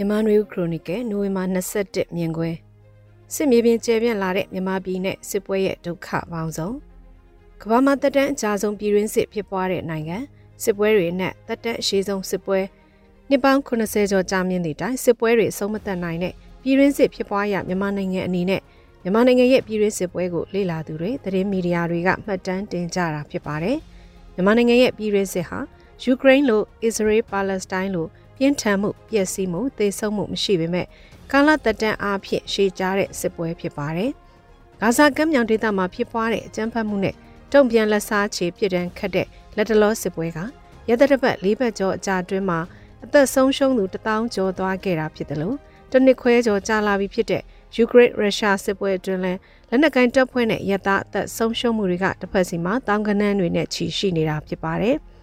မြန်မာနွေဦးခရိုနီကယ်နိုဝင်ဘာ21မြင်ကွဲစစ်မြေပြင်ကျယ်ပြန့်လာတဲ့မြန်မာပြည်နဲ့စစ်ပွဲရဲ့ဒုက္ခပေါင်းစုံကမ္ဘာမှာတက်တန်းအကြဆုံးပြည်တွင်းစစ်ဖြစ်ပွားတဲ့နိုင်ငံစစ်ပွဲတွေနဲ့တက်တန်းအရှိဆုံးစစ်ပွဲနှစ်ပေါင်း80ကျော်ကြာမြင့်သည့်တိုင်စစ်ပွဲတွေအဆုံးမသတ်နိုင်တဲ့ပြည်တွင်းစစ်ဖြစ်ပွားရမြန်မာနိုင်ငံအနေနဲ့မြန်မာနိုင်ငံရဲ့ပြည်တွင်းစစ်ပွဲကိုလေ့လာသူတွေသတင်းမီဒီယာတွေကမှတ်တမ်းတင်ကြတာဖြစ်ပါတယ်မြန်မာနိုင်ငံရဲ့ပြည်တွင်းစစ်ဟာယူကရိန်းလိုအစ္စရေးပါလက်စတိုင်းလို ပြင်းထန်မှုပျက်စီးမှုသေဆုံးမှုမရှိပေမဲ့ကာလတက်တန်းအားဖြင့်ရှေ့ကြားတဲ့စစ်ပွဲဖြစ်ပါတယ်။ဂါဇာကမ်းမြောင်ဒေသမှာဖြစ်ပွားတဲ့အကြမ်းဖက်မှုနဲ့တုံ့ပြန်လက်စားချေပြစ်ဒဏ်ခတ်တဲ့လက်တလောစစ်ပွဲကရသက်တပတ်၄ဘက်ကျော်အကြာအတွင်းမှာအသက်ဆုံးရှုံးသူတထောင်ကျော်သွားခဲ့တာဖြစ်တယ်လို့တနစ်ခွဲကျော်ကြာလာပြီဖြစ်တဲ့ယူကရိန်းရုရှားစစ်ပွဲအတွင်းလဲလက်နက်ကိုင်တပ်ဖွဲ့နဲ့ရသားအသက်ဆုံးရှုံးမှုတွေကတစ်ဖက်စီမှာတောင်ကနန်းတွေနဲ့ချီရှိနေတာဖြစ်ပါတယ်။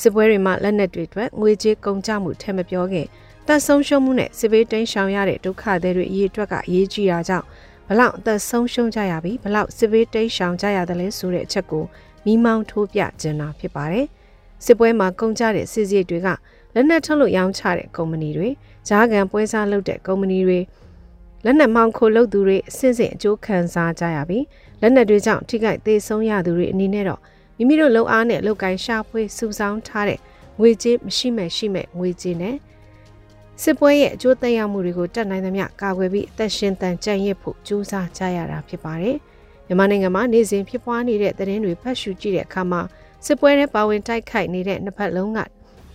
စစ်ပွဲတွေမှာလက်နက်တွေအတွက်ငွေကြေးကုန်ကျမှုထဲမပြောခင်တပ်ဆုံးရှုံးမှုနဲ့စစ်ဘေးတိမ်းရှောင်ရတဲ့ဒုက္ခသည်တွေအရေးအတွက်ကအရေးကြီးတာကြောင့်ဘလောက်အသက်ဆုံးရှုံးကြရပြီးဘလောက်စစ်ဘေးတိမ်းရှောင်ကြရတယ်လဲဆိုတဲ့အချက်ကိုမိမောင်းထိုးပြကျင်တာဖြစ်ပါတယ်။စစ်ပွဲမှာကုန်ကြတဲ့စစ်စရိတ်တွေကလက်နက်ထုတ်လို့ရောင်းချတဲ့ကုမ္ပဏီတွေဂျားကန်ပွဲစားလုပ်တဲ့ကုမ္ပဏီတွေလက်နက်မောင်းခိုလုပ်သူတွေအဆင့်ဆင့်အကျိုးခံစားကြရပြီးလက်နက်တွေကြောင့်ထိခိုက်သေးဆုံးရသူတွေအနေနဲ့တော့ မိမိတို့လုံအားနဲ့လုံကိုင်းရှာဖွေစုဆောင်းထားတဲ့ငွေကြေးမရှိမဲ့ရှိမဲ့ငွေကြေးနဲ့စစ်ပွဲရဲ့အကျိုးသက်ရောက်မှုတွေကိုတက်နိုင်သမျှကာကွယ်ပြီးအသက်ရှင်တန်ကြံ့ရစ်ဖို့ကြိုးစားကြရတာဖြစ်ပါတယ်။မြန်မာနိုင်ငံမှာနေစဉ်ဖြစ်ပွားနေတဲ့သတင်းတွေဖတ်ရှုကြည့်တဲ့အခါမှာစစ်ပွဲထဲပါဝင်တိုက်ခိုက်နေတဲ့နှစ်ဖက်လုံးက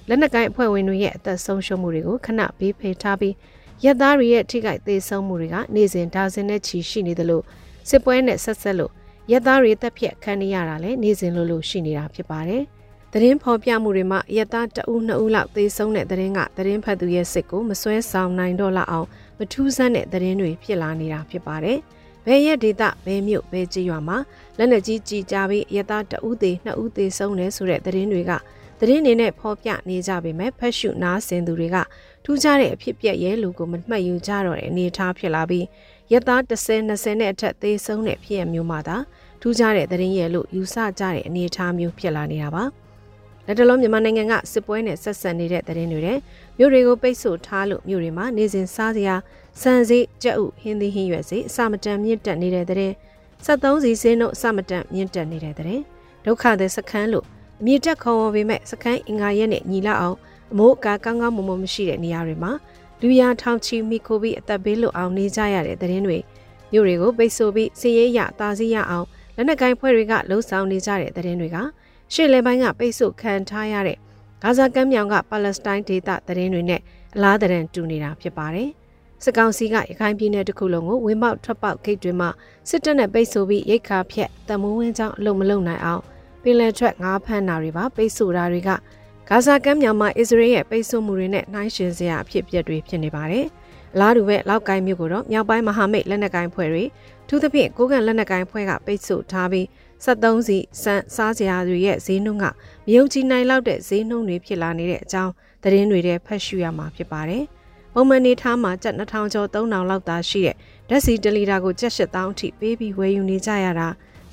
လက်နက်ကိုင်အဖွဲ့ဝင်တွေရဲ့အသက်ဆုံးရှုံးမှုတွေကိုခဏဘေးဖေထားပြီးရက်သားတွေရဲ့ထိခိုက်သေးဆုံးမှုတွေကနေစဉ်ဒါဇင်နဲ့ချီရှိနေသလိုစစ်ပွဲနဲ့ဆက်ဆက်လို့ ရက်သားတွေတက်ဖြတ်ခံနေရတာလည်းနေစဉ်လိုလိုရှိနေတာဖြစ်ပါတယ်။သတင်းဖော်ပြမှုတွေမှာရက်သားတအူးနှစ်ဦးလောက်သေဆုံးတဲ့သတင်းကသတင်းဖတ်သူရဲ့စစ်ကိုမစွဲဆောင်နိုင်တော့လောက်အောင်မထူးဆန်းတဲ့သတင်းတွေဖြစ်လာနေတာဖြစ်ပါတယ်။ဘယ်ရက်ဒေသဘယ်မြို့ဘယ်ကြေးရွာမှာလက်နက်ကြီးကြီးကြပြီးရက်သားတအူးသေးနှစ်ဦးသေဆုံးတယ်ဆိုတဲ့သတင်းတွေကသတင်းတွေနဲ့ဖော်ပြနေကြပေမဲ့ဖက်ရှုနားဆင်သူတွေကထူးခြားတဲ့အဖြစ်ပြက်ရဲ့လူကိုမမှတ်ယူကြတော့တဲ့အနေအထားဖြစ်လာပြီး ရက်သား10 20နဲ့အထက်သေဆုံးတဲ့ဖြစ်ရမျိုးမှသာထူးခြားတဲ့သတင်းရဲ့လို့ယူဆကြတဲ့အနေအထားမျိုးဖြစ်လာနေတာပါလက်တလုံးမြန်မာနိုင်ငံကစစ်ပွဲနဲ့ဆက်ဆက်နေတဲ့သတင်းတွေတဲ့မြို့တွေကိုပိတ်ဆို့ထားလို့မြို့တွေမှာနေစဉ်စားစရာစံစည်းကြက်ဥဟင်းသီးဟင်းရွက်စည်းအစမတန်မြင့်တက်နေတဲ့တဲ့73စီစင်းတို့အစမတန်မြင့်တက်နေတဲ့တဲ့ဒုက္ခသည်စခန်းလို့အမြင့်တက်ခေါ်ဝေါ်ပေမဲ့စခန်းအင်္ဂါရက်နဲ့ညီလာအောင်အမိုးအကာကောင်းကောင်းမွန်မွန်မရှိတဲ့နေရာတွေမှာ လူရထောင်ချီမိခိုပြီးအသက်ဘေးလွတ်အောင်နေကြရတဲ့သတင်းတွေမြို့တွေကိုပိတ်ဆို့ပြီးစည်ရဲရတာစီရအောင်လက်နက်ကိုင်ဖွဲ့တွေကလှုံ့ဆော်နေကြတဲ့သတင်းတွေကရှေ့လယ်ပိုင်းကပိတ်ဆို့ခံထားရတဲ့ဂါဇာကမ်းမြောင်ကပါလက်စတိုင်းဒေသသတင်းတွေနဲ့အလားတရန်တူနေတာဖြစ်ပါတယ်။စစ်ကောင်စီကရခိုင်ပြည်နယ်တစ်ခုလုံးကိုဝင်းပေါက်ထွက်ပေါက်ဂိတ်တွေမှာစစ်တပ်နဲ့ပိတ်ဆို့ပြီးရိတ်ခါဖြက်တမိုးဝင်းကြောင်းအလုံးမလုံးနိုင်အောင်ပင်လယ်ထွက်ငါးဖမ်းတာတွေပါပိတ်ဆို့တာတွေက ဂါဇာကမ်းမြောင်မှာအစ္စရေးရဲ့ပိတ်ဆို့မှုတွေနဲ့နှိုင်းယှဉ်စရာအဖြစ်အပျက်တွေဖြစ်နေပါတယ်။အလားတူပဲလောက်ကိုင်းမြို့ကိုတော့မြောက်ပိုင်းမဟာမိတ်လက်နက်ကိုင်းဖွဲ့တွေထူးသဖြင့်ကိုကန်လက်နက်ကိုင်းဖွဲ့ကပိတ်ဆို့ထားပြီး73စီစံစားစရာတွေရဲ့ဈေးနှုန်းကမယုံကြည်နိုင်လောက်တဲ့ဈေးနှုန်းတွေဖြစ်လာနေတဲ့အကြောင်းသတင်းတွေထဲဖတ်ရှုရမှာဖြစ်ပါတယ်။ပုံမှန်နေထားမှာကျပ်2000ကျော်3000လောက်သာရှိတဲ့ဓာတ်စီတလီတာကိုကျပ်8000အထိပေးပြီးဝယ်ယူနေကြရတာ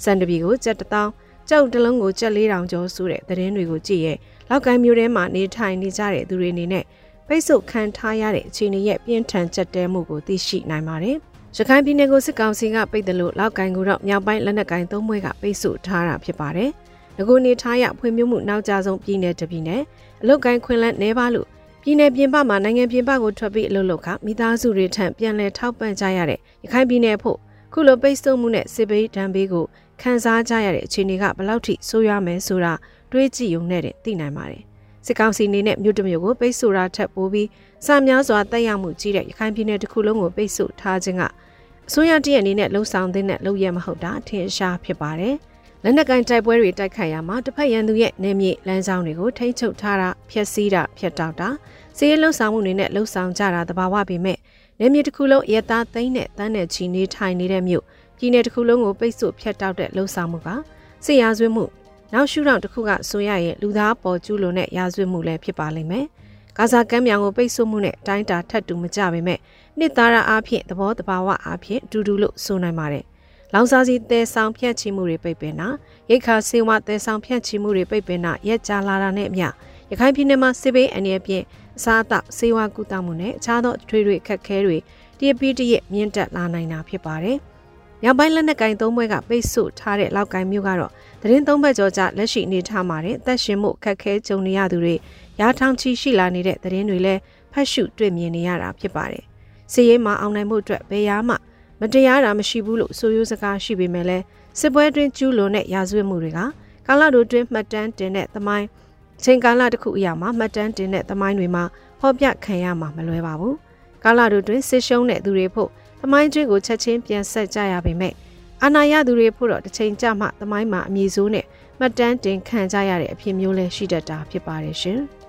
စံတပီကိုကျပ်1000ကြောက်တလုံးကိုကျပ်4000ကျော်ဆိုတဲ့သတင်းတွေကိုကြည့်ရဲ လောက်ကိုင်းမျိုးထဲမှာနေထိုင်နေကြတဲ့သူတွေအနေနဲ့ပိတ်ဆို့ခံထားရတဲ့အခြေအနေရဲ့ပြင်းထန်ချက်တဲမှုကိုသိရှိနိုင်ပါတယ်။ရခိုင်ပြည်နယ်ကိုစစ်ကောင်စီကပိတ်တယ်လို့လောက်ကိုင်းကိုတော့မြောက်ပိုင်းလက်နက်ကိုင်းသုံးဘွဲကပိတ်ဆို့ထားတာဖြစ်ပါတယ်။ငကိုနေထားရဖွံ့ဖြိုးမှုနောက်ကျဆုံးပြည်နယ်တပြည်နယ်အလုတ်ကိုင်းခွင်လန်းနေပါလို့ပြည်နယ်ပြင်ပမှာနိုင်ငံပြင်ပကိုထွက်ပြီးအလုပ်လုပ်ခမိသားစုတွေထံပြန်လည်ထောက်ပံ့ကြရတဲ့ရခိုင်ပြည်နယ်ဖို့ခုလိုပိတ်ဆို့မှုနဲ့စစ်ဘေးဒဏ်ဘေးကိုခံစားကြရတဲ့အခြေအနေကဘယ်လောက်ထိဆိုးရွားမယ်ဆိုတာ တွေးကြည့်ုံနဲ့သိနိုင်ပါတယ်။စစ်ကောင်စီအနေနဲ့မြို့တမြို့ကိုပိတ်ဆို့တာထက်ပိုပြီးစာများစွာတက်ရောက်မှုကြီးတဲ့ရခိုင်ပြည်နယ်တစ်ခုလုံးကိုပိတ်ဆို့ထားခြင်းကအစိုးရတည့်အနေနဲ့လှုံ့ဆော်တဲ့လုပ်ရမဟုတ်တာထင်ရှားဖြစ်ပါတယ်။လက်နက်ကင်တိုက်ပွဲတွေတိုက်ခိုက်ရမှာတစ်ဖက်ရန်သူရဲ့နေမြေလမ်းကြောင်းတွေကိုထိန်းချုပ်ထားတာဖျက်ဆီးတာဖျက်တောက်တာစီးရဲလှုပ်ဆောင်မှုတွေနဲ့လှုပ်ဆောင်ကြတာတဘာဝပေမဲ့နေမြေတစ်ခုလုံးရသားသိန်းနဲ့တန်းနဲ့ချီနေထိုင်နေတဲ့မြို့ပြည်နယ်တစ်ခုလုံးကိုပိတ်ဆို့ဖျက်တောက်တဲ့လှုပ်ဆောင်မှုကစစ်ရာဇဝတ်မှု နောက်ရှုထောင့်တစ်ခုကဆိုရရဲ့လူသားပေါ်ကျူးလွန်တဲ့ရာဇဝတ်မှုလည်းဖြစ်ပါလိမ့်မယ်။ဂါဇာကမ်းမြောင်ကိုပိတ်ဆို့မှုနဲ့တိုင်းတာထပ်တူမကြပေမဲ့နှစ်သားရအားဖြင့်သဘောတဘာဝအားဖြင့်ဒူဒူလို့ဆိုနိုင်ပါတယ်။လောင်စာစီတဲဆောင်ဖြတ်ချီမှုတွေပိတ်ပင်တာရိတ်ခါစေဝတဲဆောင်ဖြတ်ချီမှုတွေပိတ်ပင်တာရက်ကြလာတာနဲ့အမျှရခိုင်ပြည်နယ်မှာစစ်ဘေးအန္တရာယ်ဖြင့်အစားအသောက်ဆေးဝါးကုသမှုနဲ့အခြားသောထွေထွေအခက်အခဲတွေတရပိတရမြင့်တက်လာနိုင်တာဖြစ်ပါတယ်။ မြောက်ပိုင်းလက်နက်ကင်သုံးဘွဲကပိတ်ဆို့ထားတဲ့လောက်ကိုင်းမျိုးကတော့သတင်းသုံးဘက်ကျော်ကြလက်ရှိအနေထားမှာတဲ့အသက်ရှင်မှုအခက်အခဲကြုံနေရသူတွေရာထောင်ချီရှိလာနေတဲ့သတင်းတွေလည်းဖတ်ရှုတွေ့မြင်နေရတာဖြစ်ပါတယ်။စီးရဲမှာအောင်နိုင်မှုအတွက်ဘယ်ရာမှမတရားတာမရှိဘူးလို့ဆိုရိုးစကားရှိပေမဲ့လည်းစစ်ပွဲတွင်ကျူးလွန်တဲ့ရာဇဝတ်မှုတွေကကာလတို့တွင်မှတ်တမ်းတင်တဲ့သမိုင်းချိန်ကာလတစ်ခုအရာမှာမှတ်တမ်းတင်တဲ့သမိုင်းတွေမှာဖော်ပြခံရမှာမလွယ်ပါဘူး။ကာလတို့တွင်ဆစ်ရှုံးတဲ့သူတွေဖို့ သမိုင်းကျွေးကိုချက်ချင်းပြန်ဆက်ကြရပေမဲ့အာနာယသူတွေဖို့တော့တစ်ချိန်ကြမှသမိုင်းမှာအမည်ဆိုးနဲ့မှတ်တမ်းတင်ခံကြရတဲ့အဖြစ်မျိုးလဲရှိတတ်တာဖြစ်ပါတယ်ရှင်။